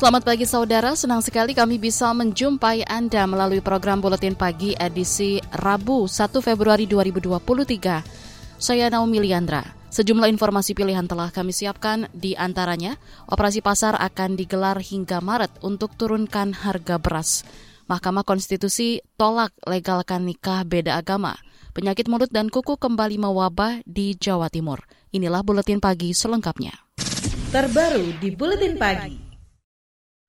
Selamat pagi saudara, senang sekali kami bisa menjumpai Anda melalui program Buletin Pagi edisi Rabu 1 Februari 2023. Saya Naomi Liandra. Sejumlah informasi pilihan telah kami siapkan, di antaranya operasi pasar akan digelar hingga Maret untuk turunkan harga beras. Mahkamah Konstitusi tolak legalkan nikah beda agama. Penyakit mulut dan kuku kembali mewabah di Jawa Timur. Inilah Buletin Pagi selengkapnya. Terbaru di Buletin Pagi.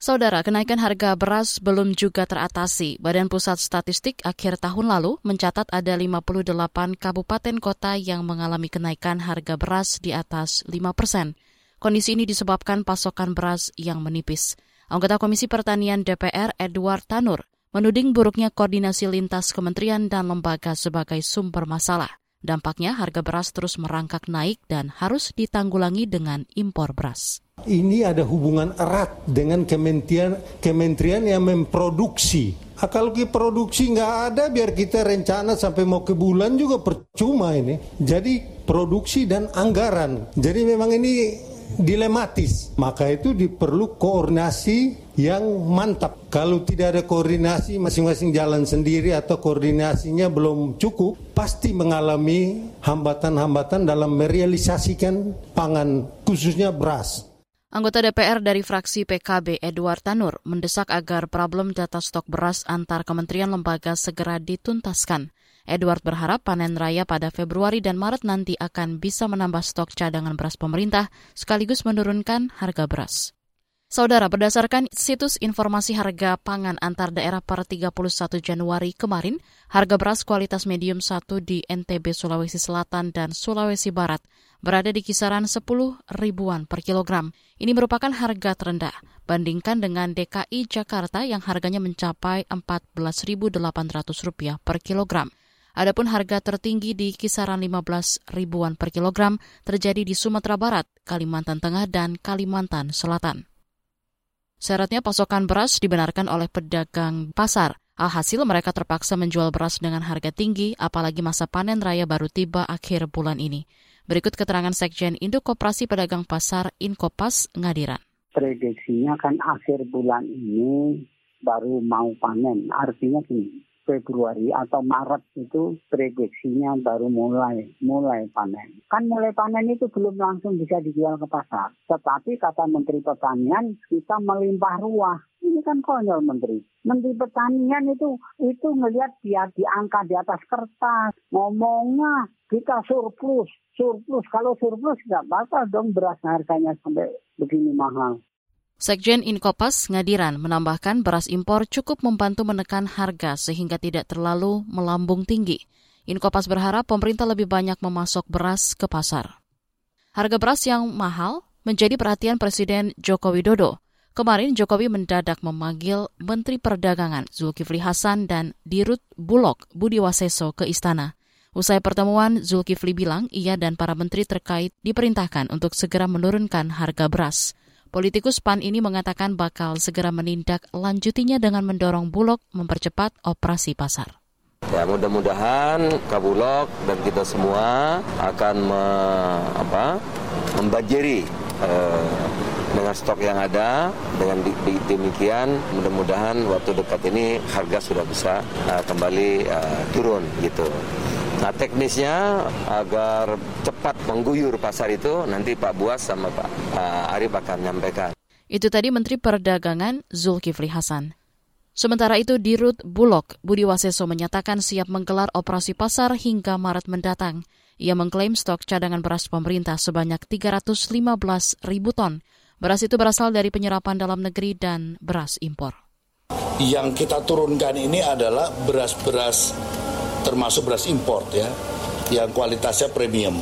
Saudara, kenaikan harga beras belum juga teratasi. Badan Pusat Statistik akhir tahun lalu mencatat ada 58 kabupaten kota yang mengalami kenaikan harga beras di atas 5 persen. Kondisi ini disebabkan pasokan beras yang menipis. Anggota Komisi Pertanian DPR Edward Tanur menuding buruknya koordinasi lintas kementerian dan lembaga sebagai sumber masalah. Dampaknya harga beras terus merangkak naik dan harus ditanggulangi dengan impor beras. Ini ada hubungan erat dengan kementerian, kementerian yang memproduksi. Nah, kalau kita produksi nggak ada, biar kita rencana sampai mau ke bulan juga percuma ini. Jadi produksi dan anggaran. Jadi memang ini dilematis. Maka itu diperlu koordinasi yang mantap. Kalau tidak ada koordinasi masing-masing jalan sendiri atau koordinasinya belum cukup, pasti mengalami hambatan-hambatan dalam merealisasikan pangan khususnya beras. Anggota DPR dari fraksi PKB Edward Tanur mendesak agar problem data stok beras antar kementerian lembaga segera dituntaskan. Edward berharap panen raya pada Februari dan Maret nanti akan bisa menambah stok cadangan beras pemerintah sekaligus menurunkan harga beras. Saudara, berdasarkan situs informasi harga pangan antar daerah per 31 Januari kemarin, harga beras kualitas medium 1 di NTB Sulawesi Selatan dan Sulawesi Barat berada di kisaran 10 ribuan per kilogram. Ini merupakan harga terendah, bandingkan dengan DKI Jakarta yang harganya mencapai 14.800 rupiah per kilogram. Adapun harga tertinggi di kisaran 15 ribuan per kilogram terjadi di Sumatera Barat, Kalimantan Tengah, dan Kalimantan Selatan. Syaratnya pasokan beras dibenarkan oleh pedagang pasar. Alhasil mereka terpaksa menjual beras dengan harga tinggi, apalagi masa panen raya baru tiba akhir bulan ini. Berikut keterangan Sekjen Induk Koperasi Pedagang Pasar Inkopas Ngadiran. Prediksinya kan akhir bulan ini baru mau panen. Artinya gini, Februari atau Maret itu prediksinya baru mulai mulai panen. Kan mulai panen itu belum langsung bisa dijual ke pasar. Tetapi kata Menteri Pertanian kita melimpah ruah. Ini kan konyol Menteri. Menteri Pertanian itu itu ngelihat dia di angka di atas kertas. Ngomongnya kita surplus, surplus. Kalau surplus nggak bakal dong beras harganya sampai begini mahal. Sekjen Inkopas Ngadiran menambahkan beras impor cukup membantu menekan harga sehingga tidak terlalu melambung tinggi. Inkopas berharap pemerintah lebih banyak memasok beras ke pasar. Harga beras yang mahal menjadi perhatian Presiden Joko Widodo. Kemarin Jokowi mendadak memanggil Menteri Perdagangan Zulkifli Hasan dan Dirut Bulog Budi Waseso ke istana. Usai pertemuan, Zulkifli bilang ia dan para menteri terkait diperintahkan untuk segera menurunkan harga beras. Politikus PAN ini mengatakan bakal segera menindak lanjutinya dengan mendorong Bulog mempercepat operasi pasar. Ya mudah-mudahan Kabulok dan kita semua akan me, apa, membanjiri eh, dengan stok yang ada dengan di, di, demikian mudah-mudahan waktu dekat ini harga sudah bisa uh, kembali uh, turun gitu. Nah teknisnya agar cepat mengguyur pasar itu nanti Pak Buas sama Pak uh, Arif akan menyampaikan. Itu tadi Menteri Perdagangan Zulkifli Hasan. Sementara itu Dirut Bulog Budi Waseso menyatakan siap menggelar operasi pasar hingga Maret mendatang. Ia mengklaim stok cadangan beras pemerintah sebanyak 315 ribu ton. Beras itu berasal dari penyerapan dalam negeri dan beras impor. Yang kita turunkan ini adalah beras-beras termasuk beras import ya yang kualitasnya premium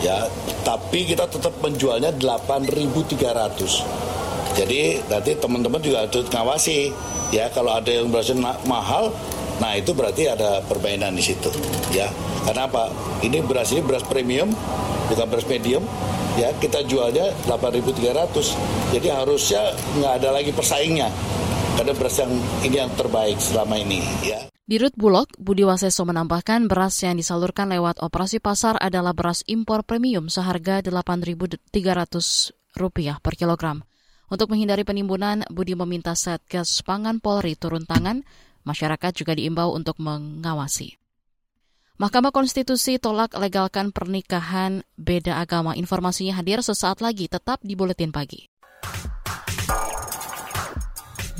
ya tapi kita tetap menjualnya 8.300 jadi nanti teman-teman juga harus ngawasi ya kalau ada yang berasnya mahal Nah itu berarti ada permainan di situ, ya. Karena apa? Ini beras ini beras premium, bukan beras medium. Ya kita jualnya 8.300. Jadi harusnya nggak ada lagi persaingnya. Karena beras yang ini yang terbaik selama ini, ya. Di Rut Bulog, Budi Waseso menambahkan beras yang disalurkan lewat operasi pasar adalah beras impor premium seharga Rp8.300 per kilogram. Untuk menghindari penimbunan, Budi meminta Satgas Pangan Polri turun tangan, masyarakat juga diimbau untuk mengawasi. Mahkamah Konstitusi tolak legalkan pernikahan beda agama. Informasinya hadir sesaat lagi, tetap di Buletin Pagi.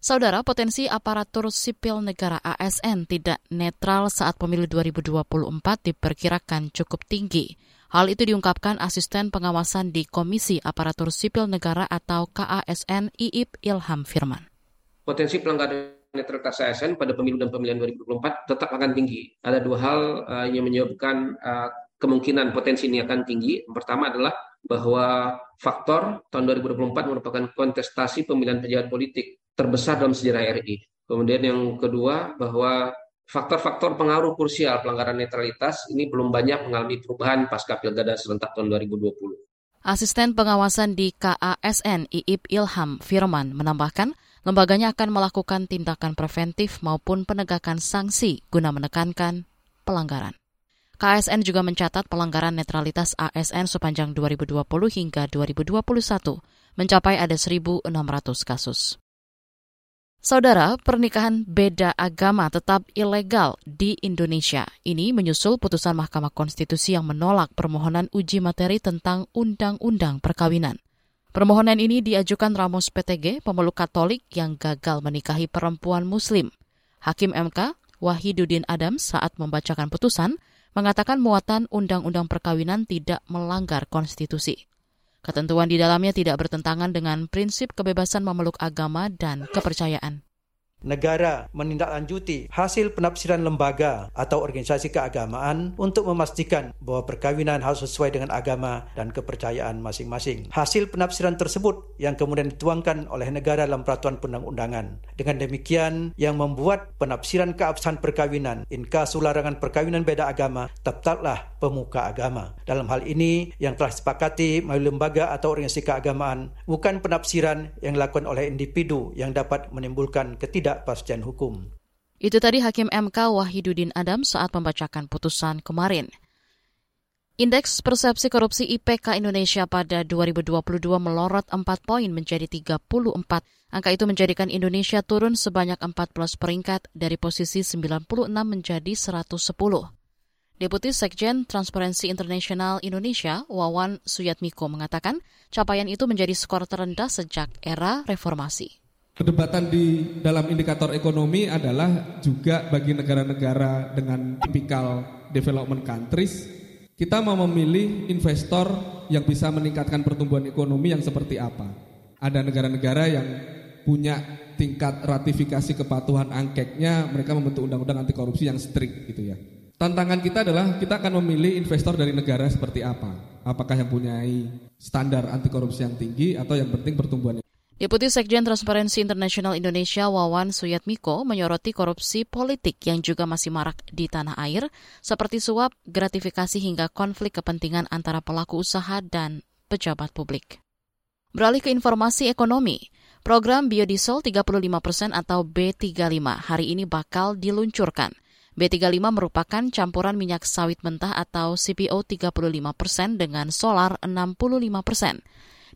Saudara, potensi aparatur sipil negara ASN tidak netral saat pemilu 2024 diperkirakan cukup tinggi. Hal itu diungkapkan asisten pengawasan di Komisi Aparatur Sipil Negara atau KASN Iip Ilham Firman. Potensi pelanggaran netralitas ASN pada pemilu dan pemilihan 2024 tetap akan tinggi. Ada dua hal uh, yang menyebabkan uh, kemungkinan potensi ini akan tinggi. Yang pertama adalah bahwa faktor tahun 2024 merupakan kontestasi pemilihan pejabat politik terbesar dalam sejarah RI. Kemudian yang kedua bahwa faktor-faktor pengaruh krusial pelanggaran netralitas ini belum banyak mengalami perubahan pasca pilkada serentak tahun 2020. Asisten pengawasan di KASN Iip Ilham Firman menambahkan, lembaganya akan melakukan tindakan preventif maupun penegakan sanksi guna menekankan pelanggaran. KSN juga mencatat pelanggaran netralitas ASN sepanjang 2020 hingga 2021 mencapai ada 1.600 kasus. Saudara, pernikahan beda agama tetap ilegal di Indonesia. Ini menyusul putusan Mahkamah Konstitusi yang menolak permohonan uji materi tentang Undang-Undang Perkawinan. Permohonan ini diajukan Ramos PTG, pemeluk Katolik yang gagal menikahi perempuan Muslim. Hakim MK, Wahidudin Adam saat membacakan putusan, mengatakan muatan undang-undang perkawinan tidak melanggar konstitusi. Ketentuan di dalamnya tidak bertentangan dengan prinsip kebebasan memeluk agama dan kepercayaan negara menindaklanjuti hasil penafsiran lembaga atau organisasi keagamaan untuk memastikan bahwa perkawinan harus sesuai dengan agama dan kepercayaan masing-masing. Hasil penafsiran tersebut yang kemudian dituangkan oleh negara dalam peraturan perundang-undangan. Dengan demikian, yang membuat penafsiran keabsahan perkawinan, inkasu larangan perkawinan beda agama, tetaplah pemuka agama. Dalam hal ini, yang telah disepakati melalui lembaga atau organisasi keagamaan, bukan penafsiran yang dilakukan oleh individu yang dapat menimbulkan ketidak ketidakpastian hukum. Itu tadi Hakim MK Wahidudin Adam saat membacakan putusan kemarin. Indeks persepsi korupsi IPK Indonesia pada 2022 melorot 4 poin menjadi 34. Angka itu menjadikan Indonesia turun sebanyak 14 peringkat dari posisi 96 menjadi 110. Deputi Sekjen Transparency International Indonesia, Wawan Suyatmiko, mengatakan capaian itu menjadi skor terendah sejak era reformasi. Perdebatan di dalam indikator ekonomi adalah juga bagi negara-negara dengan tipikal development countries, kita mau memilih investor yang bisa meningkatkan pertumbuhan ekonomi yang seperti apa. Ada negara-negara yang punya tingkat ratifikasi kepatuhan angkeknya, mereka membentuk undang-undang anti korupsi yang strict gitu ya. Tantangan kita adalah kita akan memilih investor dari negara seperti apa. Apakah yang punya standar anti korupsi yang tinggi atau yang penting pertumbuhan Deputi Sekjen Transparency International Indonesia Wawan Suyatmiko menyoroti korupsi politik yang juga masih marak di tanah air, seperti suap, gratifikasi hingga konflik kepentingan antara pelaku usaha dan pejabat publik. Beralih ke informasi ekonomi, program biodiesel 35 persen atau B35 hari ini bakal diluncurkan. B35 merupakan campuran minyak sawit mentah atau CPO 35 persen dengan solar 65 persen.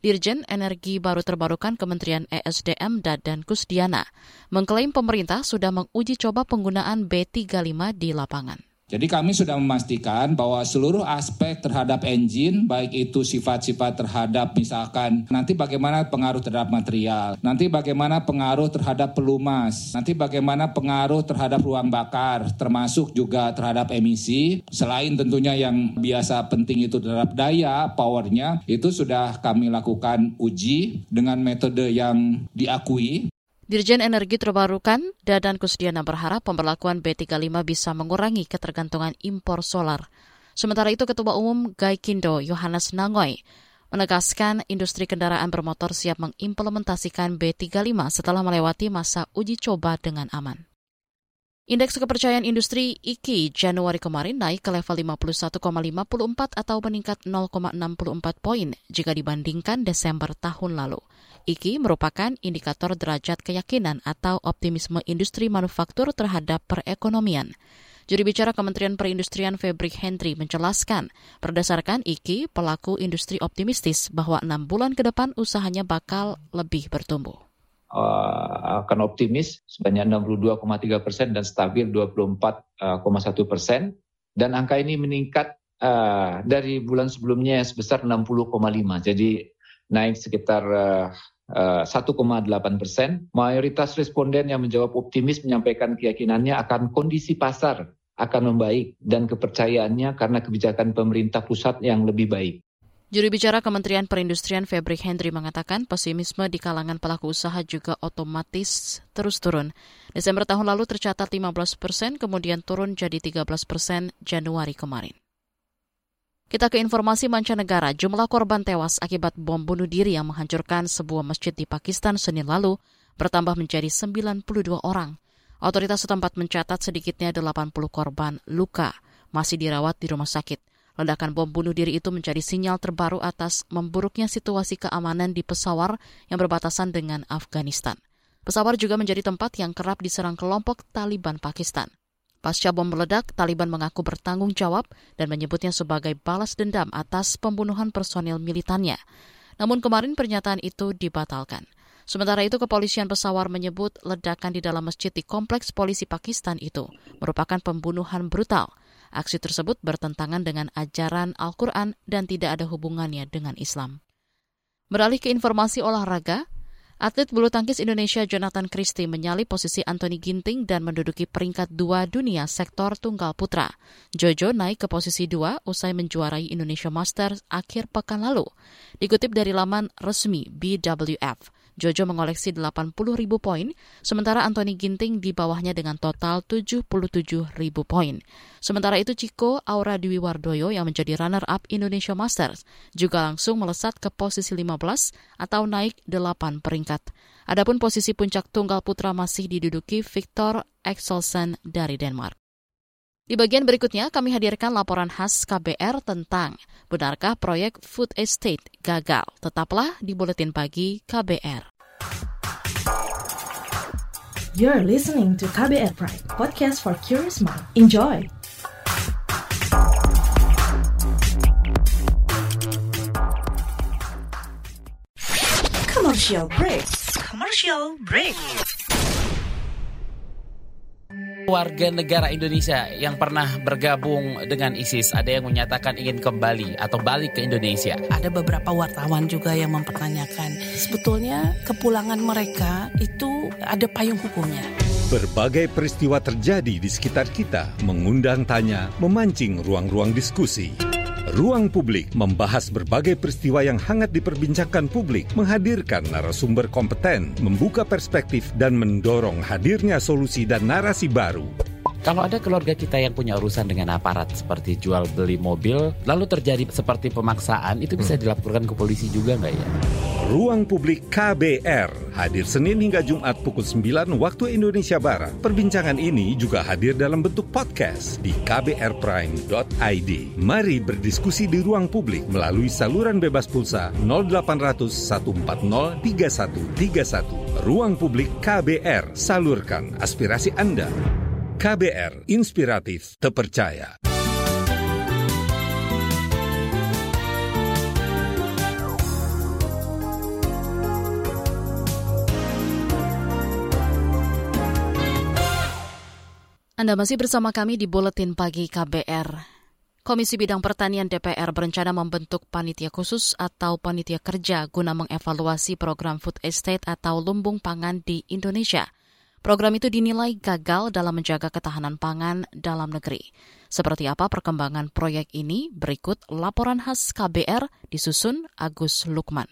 Dirjen Energi Baru Terbarukan Kementerian ESDM Dadan Kusdiana mengklaim pemerintah sudah menguji coba penggunaan B35 di lapangan. Jadi kami sudah memastikan bahwa seluruh aspek terhadap engine, baik itu sifat-sifat terhadap misalkan nanti bagaimana pengaruh terhadap material, nanti bagaimana pengaruh terhadap pelumas, nanti bagaimana pengaruh terhadap ruang bakar, termasuk juga terhadap emisi, selain tentunya yang biasa penting itu terhadap daya, powernya, itu sudah kami lakukan uji dengan metode yang diakui Dirjen Energi Terbarukan Dadan Kusdiana berharap pemberlakuan B35 bisa mengurangi ketergantungan impor solar. Sementara itu Ketua Umum Gaikindo Yohanes Nangoy menegaskan industri kendaraan bermotor siap mengimplementasikan B35 setelah melewati masa uji coba dengan aman. Indeks kepercayaan industri IKI Januari kemarin naik ke level 51,54 atau meningkat 0,64 poin jika dibandingkan Desember tahun lalu. IKI merupakan indikator derajat keyakinan atau optimisme industri manufaktur terhadap perekonomian. Juri bicara Kementerian Perindustrian Fabrik Henry menjelaskan, berdasarkan IKI, pelaku industri optimistis bahwa enam bulan ke depan usahanya bakal lebih bertumbuh. Uh, akan optimis sebanyak 62,3 persen dan stabil 24,1 persen. Dan angka ini meningkat uh, dari bulan sebelumnya sebesar 60,5. Jadi naik sekitar uh, 1,8 eh, persen. Mayoritas responden yang menjawab optimis menyampaikan keyakinannya akan kondisi pasar akan membaik dan kepercayaannya karena kebijakan pemerintah pusat yang lebih baik. Juru bicara Kementerian Perindustrian Fabrik Henry mengatakan pesimisme di kalangan pelaku usaha juga otomatis terus turun. Desember tahun lalu tercatat 15 persen, kemudian turun jadi 13 persen Januari kemarin. Kita ke informasi mancanegara. Jumlah korban tewas akibat bom bunuh diri yang menghancurkan sebuah masjid di Pakistan Senin lalu bertambah menjadi 92 orang. Otoritas setempat mencatat sedikitnya 80 korban luka masih dirawat di rumah sakit. Ledakan bom bunuh diri itu menjadi sinyal terbaru atas memburuknya situasi keamanan di Pesawar yang berbatasan dengan Afghanistan. Pesawar juga menjadi tempat yang kerap diserang kelompok Taliban Pakistan. Pasca bom meledak, Taliban mengaku bertanggung jawab dan menyebutnya sebagai balas dendam atas pembunuhan personil militannya. Namun kemarin pernyataan itu dibatalkan. Sementara itu, kepolisian pesawar menyebut ledakan di dalam masjid di kompleks polisi Pakistan itu merupakan pembunuhan brutal. Aksi tersebut bertentangan dengan ajaran Al-Quran dan tidak ada hubungannya dengan Islam. Beralih ke informasi olahraga, Atlet bulu tangkis Indonesia Jonathan Christie menyalip posisi Anthony Ginting dan menduduki peringkat dua dunia sektor tunggal putra. Jojo naik ke posisi dua usai menjuarai Indonesia Masters akhir pekan lalu. Dikutip dari laman resmi BWF, Jojo mengoleksi 80 ribu poin, sementara Anthony Ginting di bawahnya dengan total 77 ribu poin. Sementara itu Ciko Aura Dwi Wardoyo yang menjadi runner-up Indonesia Masters juga langsung melesat ke posisi 15 atau naik 8 peringkat. Adapun posisi puncak tunggal putra masih diduduki Victor Exelsen dari Denmark. Di bagian berikutnya kami hadirkan laporan khas KBR tentang benarkah proyek food estate gagal. Tetaplah di Buletin Pagi KBR. You're listening to KBR Pride, podcast for curious mind. Enjoy! Commercial break. Commercial break warga negara Indonesia yang pernah bergabung dengan ISIS ada yang menyatakan ingin kembali atau balik ke Indonesia. Ada beberapa wartawan juga yang mempertanyakan sebetulnya kepulangan mereka itu ada payung hukumnya. Berbagai peristiwa terjadi di sekitar kita, mengundang tanya, memancing ruang-ruang diskusi. Ruang Publik membahas berbagai peristiwa yang hangat diperbincangkan publik, menghadirkan narasumber kompeten, membuka perspektif, dan mendorong hadirnya solusi dan narasi baru. Kalau ada keluarga kita yang punya urusan dengan aparat seperti jual beli mobil, lalu terjadi seperti pemaksaan, itu bisa hmm. dilaporkan ke polisi juga nggak ya? Ruang Publik KBR hadir Senin hingga Jumat pukul 9 waktu Indonesia Barat. Perbincangan ini juga hadir dalam bentuk podcast di kbrprime.id. Mari berdiskusi di ruang publik melalui saluran bebas pulsa 0800 140 3131. Ruang Publik KBR, salurkan aspirasi Anda. KBR Inspiratif Terpercaya. Anda masih bersama kami di Buletin Pagi KBR. Komisi Bidang Pertanian DPR berencana membentuk panitia khusus atau panitia kerja guna mengevaluasi program food estate atau lumbung pangan di Indonesia. Program itu dinilai gagal dalam menjaga ketahanan pangan dalam negeri. Seperti apa perkembangan proyek ini? Berikut laporan khas KBR disusun Agus Lukman.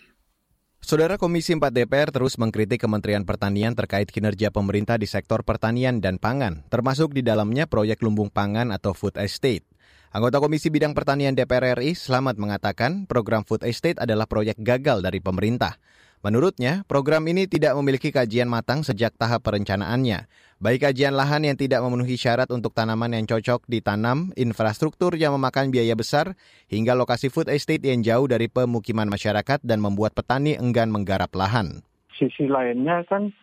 Saudara Komisi 4 DPR terus mengkritik Kementerian Pertanian terkait kinerja pemerintah di sektor pertanian dan pangan, termasuk di dalamnya proyek lumbung pangan atau food estate. Anggota Komisi Bidang Pertanian DPR RI Selamat mengatakan program food estate adalah proyek gagal dari pemerintah. Menurutnya, program ini tidak memiliki kajian matang sejak tahap perencanaannya, baik kajian lahan yang tidak memenuhi syarat untuk tanaman yang cocok ditanam, infrastruktur yang memakan biaya besar, hingga lokasi food estate yang jauh dari pemukiman masyarakat dan membuat petani enggan menggarap lahan. Sisi lainnya kan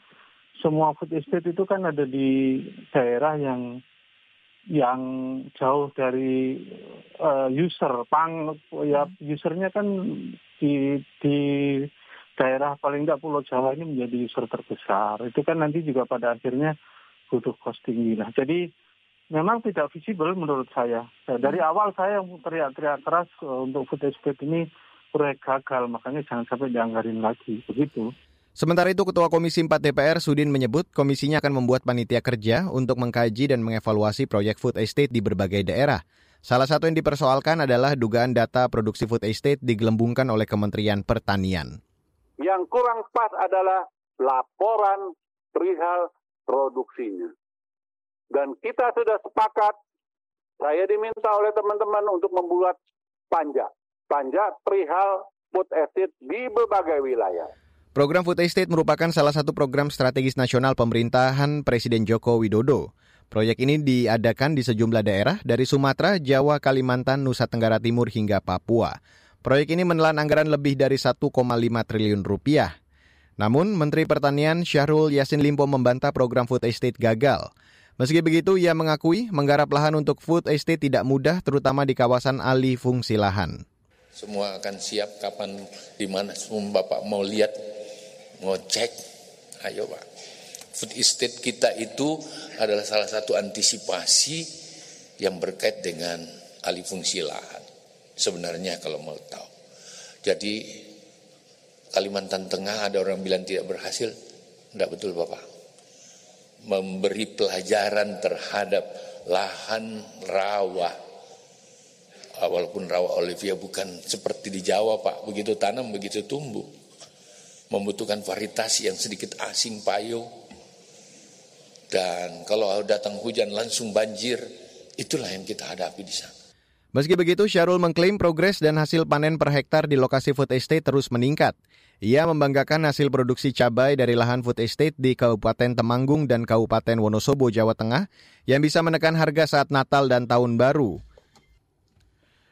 semua food estate itu kan ada di daerah yang yang jauh dari uh, user pang ya usernya kan di di daerah paling tidak Pulau Jawa ini menjadi user terbesar. Itu kan nanti juga pada akhirnya butuh cost tinggi. Nah, jadi memang tidak visible menurut saya. Nah, dari awal saya teriak-teriak keras uh, untuk food estate ini proyek gagal, makanya jangan sampai dianggarin lagi. Begitu. Sementara itu, Ketua Komisi 4 DPR Sudin menyebut komisinya akan membuat panitia kerja untuk mengkaji dan mengevaluasi proyek food estate di berbagai daerah. Salah satu yang dipersoalkan adalah dugaan data produksi food estate digelembungkan oleh Kementerian Pertanian. Yang kurang pas adalah laporan perihal produksinya. Dan kita sudah sepakat, saya diminta oleh teman-teman untuk membuat panja. Panja perihal food estate di berbagai wilayah. Program Food Estate merupakan salah satu program strategis nasional pemerintahan Presiden Joko Widodo. Proyek ini diadakan di sejumlah daerah dari Sumatera, Jawa, Kalimantan, Nusa Tenggara Timur hingga Papua. Proyek ini menelan anggaran lebih dari 1,5 triliun rupiah. Namun, Menteri Pertanian Syahrul Yasin Limpo membantah program food estate gagal. Meski begitu, ia mengakui menggarap lahan untuk food estate tidak mudah, terutama di kawasan alih fungsi lahan. Semua akan siap kapan, di mana semua Bapak mau lihat, mau cek, ayo Pak. Food estate kita itu adalah salah satu antisipasi yang berkait dengan alih fungsi lahan sebenarnya kalau mau tahu. Jadi Kalimantan Tengah ada orang bilang tidak berhasil, tidak betul Bapak. Memberi pelajaran terhadap lahan rawa, ah, walaupun rawa olivia bukan seperti di Jawa Pak, begitu tanam begitu tumbuh. Membutuhkan varietas yang sedikit asing payo. Dan kalau datang hujan langsung banjir, itulah yang kita hadapi di sana. Meski begitu, Syarul mengklaim progres dan hasil panen per hektar di lokasi food estate terus meningkat. Ia membanggakan hasil produksi cabai dari lahan food estate di Kabupaten Temanggung dan Kabupaten Wonosobo, Jawa Tengah yang bisa menekan harga saat Natal dan Tahun Baru.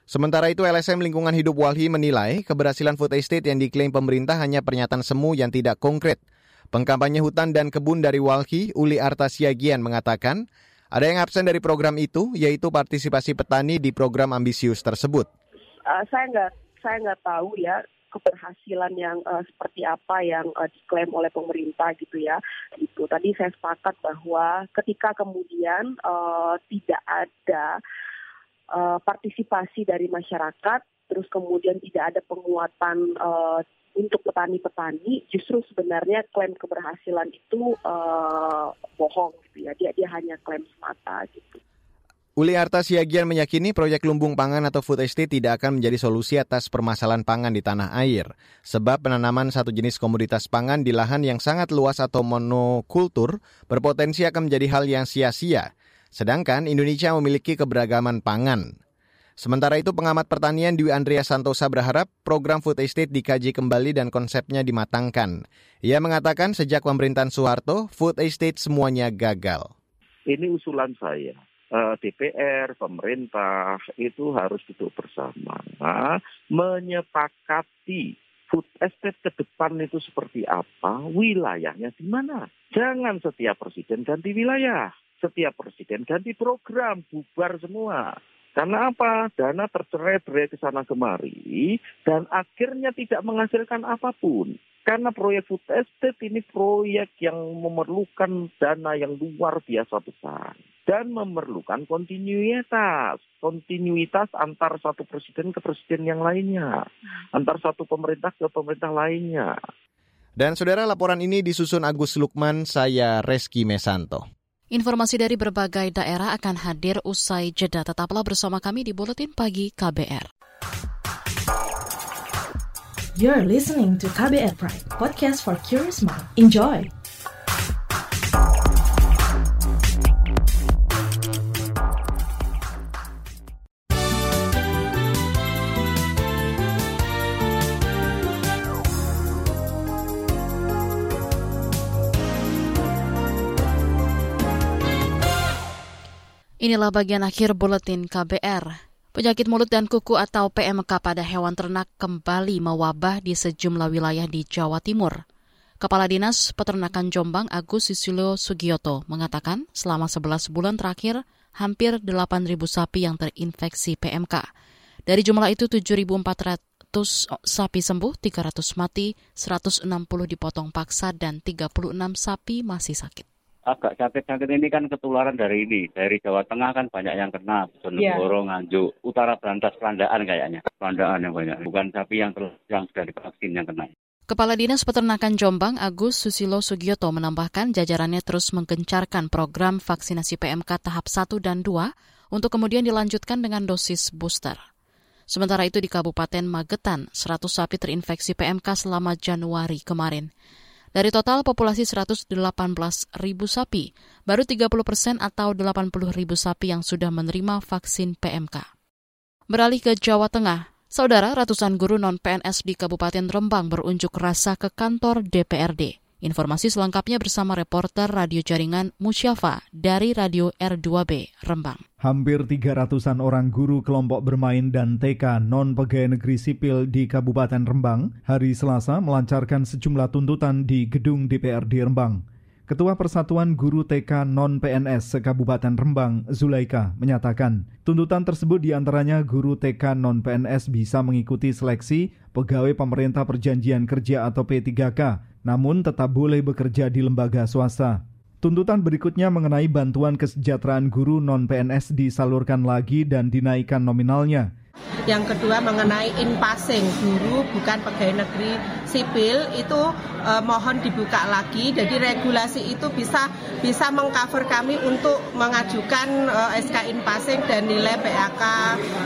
Sementara itu, LSM Lingkungan Hidup Walhi menilai keberhasilan food estate yang diklaim pemerintah hanya pernyataan semu yang tidak konkret. Pengkampanye hutan dan kebun dari Walhi, Uli Artasiagian mengatakan, ada yang absen dari program itu, yaitu partisipasi petani di program ambisius tersebut. Uh, saya nggak saya nggak tahu ya keberhasilan yang uh, seperti apa yang uh, diklaim oleh pemerintah gitu ya. Itu tadi saya sepakat bahwa ketika kemudian uh, tidak ada uh, partisipasi dari masyarakat, terus kemudian tidak ada penguatan uh, untuk petani-petani justru sebenarnya klaim keberhasilan itu uh, bohong gitu ya dia dia hanya klaim semata gitu. Uli Arta Siagian meyakini proyek lumbung pangan atau food estate tidak akan menjadi solusi atas permasalahan pangan di tanah air. Sebab penanaman satu jenis komoditas pangan di lahan yang sangat luas atau monokultur berpotensi akan menjadi hal yang sia-sia. Sedangkan Indonesia memiliki keberagaman pangan. Sementara itu pengamat pertanian Dwi Andrea Santosa berharap program food estate dikaji kembali dan konsepnya dimatangkan. Ia mengatakan sejak pemerintahan Soeharto, food estate semuanya gagal. Ini usulan saya. Eh, DPR, pemerintah itu harus duduk bersama, menyepakati food estate ke depan itu seperti apa, wilayahnya di mana. Jangan setiap presiden ganti wilayah, setiap presiden ganti program, bubar semua. Karena apa? Dana tercerai-berai ke sana kemari dan akhirnya tidak menghasilkan apa pun. Karena proyek food estate ini proyek yang memerlukan dana yang luar biasa besar. dan memerlukan kontinuitas, kontinuitas antar satu presiden ke presiden yang lainnya, antar satu pemerintah ke pemerintah lainnya. Dan saudara laporan ini disusun Agus Lukman, saya Reski Mesanto. Informasi dari berbagai daerah akan hadir usai jeda. Tetaplah bersama kami di Buletin Pagi KBR. You're listening to KBR Pride, podcast for curious mind. Enjoy! Inilah bagian akhir buletin KBR. Penyakit mulut dan kuku atau PMK pada hewan ternak kembali mewabah di sejumlah wilayah di Jawa Timur. Kepala Dinas Peternakan Jombang Agus Susilo Sugioto mengatakan selama 11 bulan terakhir hampir 8.000 sapi yang terinfeksi PMK. Dari jumlah itu 7.400 sapi sembuh, 300 mati, 160 dipotong paksa, dan 36 sapi masih sakit agak sakit-sakit ini kan ketularan dari ini. Dari Jawa Tengah kan banyak yang kena, Bojonegoro, yeah. Nganjuk, Utara Berantas, Pelandaan kayaknya. Pelandaan yang banyak, bukan sapi yang, terus, yang sudah divaksin yang kena. Kepala Dinas Peternakan Jombang Agus Susilo Sugioto menambahkan jajarannya terus menggencarkan program vaksinasi PMK tahap 1 dan 2 untuk kemudian dilanjutkan dengan dosis booster. Sementara itu di Kabupaten Magetan, 100 sapi terinfeksi PMK selama Januari kemarin. Dari total populasi 118 ribu sapi, baru 30 persen atau 80 ribu sapi yang sudah menerima vaksin PMK. Beralih ke Jawa Tengah, saudara ratusan guru non-PNS di Kabupaten Rembang berunjuk rasa ke kantor DPRD. Informasi selengkapnya bersama reporter Radio Jaringan Musyafa dari Radio R2B Rembang. Hampir 300-an orang guru kelompok bermain dan TK non-pegawai negeri sipil di Kabupaten Rembang hari Selasa melancarkan sejumlah tuntutan di gedung DPRD Rembang. Ketua Persatuan Guru TK Non-PNS Kabupaten Rembang, Zulaika, menyatakan tuntutan tersebut di antaranya guru TK Non-PNS bisa mengikuti seleksi pegawai pemerintah perjanjian kerja atau P3K namun tetap boleh bekerja di lembaga swasta. Tuntutan berikutnya mengenai bantuan kesejahteraan guru non-PNS disalurkan lagi dan dinaikkan nominalnya. Yang kedua mengenai in passing guru bukan pegawai negeri sipil itu eh, mohon dibuka lagi. Jadi regulasi itu bisa bisa mengcover kami untuk mengajukan eh, SK in passing dan nilai PAK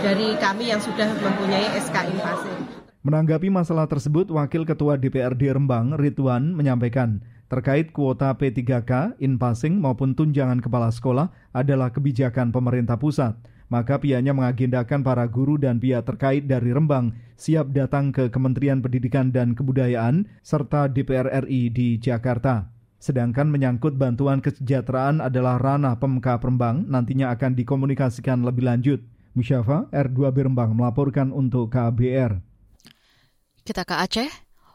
dari kami yang sudah mempunyai SK in passing. Menanggapi masalah tersebut, Wakil Ketua DPRD Rembang, Ridwan, menyampaikan terkait kuota P3K, in passing maupun tunjangan kepala sekolah adalah kebijakan pemerintah pusat. Maka pihaknya mengagendakan para guru dan pihak terkait dari Rembang siap datang ke Kementerian Pendidikan dan Kebudayaan serta DPR RI di Jakarta. Sedangkan menyangkut bantuan kesejahteraan adalah ranah Pemkap Rembang nantinya akan dikomunikasikan lebih lanjut. Musyafa R2B Rembang melaporkan untuk KBR. Kita ke Aceh.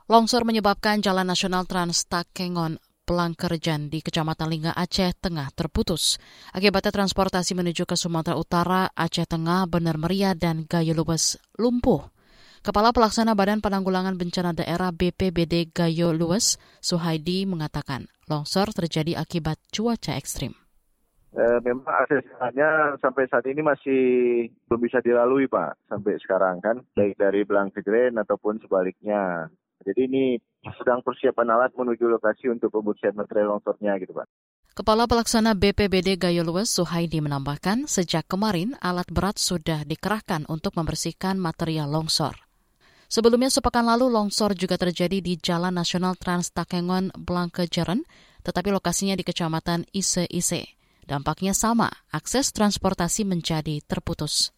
Longsor menyebabkan Jalan Nasional Trans Takengon Pelangkerjan di Kecamatan Lingga Aceh Tengah terputus. Akibatnya transportasi menuju ke Sumatera Utara, Aceh Tengah, Benar Meriah, dan Gayo Luwes lumpuh. Kepala Pelaksana Badan Penanggulangan Bencana Daerah BPBD Gayo Luwes, Suhaidi, mengatakan longsor terjadi akibat cuaca ekstrim eh, memang aksesnya sampai saat ini masih belum bisa dilalui Pak sampai sekarang kan baik dari Belang Kejren ataupun sebaliknya. Jadi ini sedang persiapan alat menuju lokasi untuk pembersihan material longsornya gitu Pak. Kepala Pelaksana BPBD Gayo Luwes Suhaidi menambahkan sejak kemarin alat berat sudah dikerahkan untuk membersihkan material longsor. Sebelumnya sepekan lalu longsor juga terjadi di Jalan Nasional Trans Takengon Blangkejeren, tetapi lokasinya di Kecamatan Ise-Ise. Dampaknya sama, akses transportasi menjadi terputus.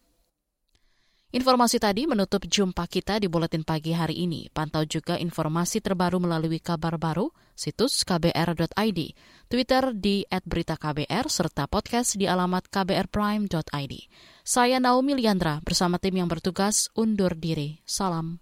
Informasi tadi menutup jumpa kita di Buletin Pagi hari ini. Pantau juga informasi terbaru melalui kabar baru, situs kbr.id, Twitter di @beritaKBR, serta podcast di alamat kbrprime.id. Saya Naomi Liandra bersama tim yang bertugas undur diri. Salam.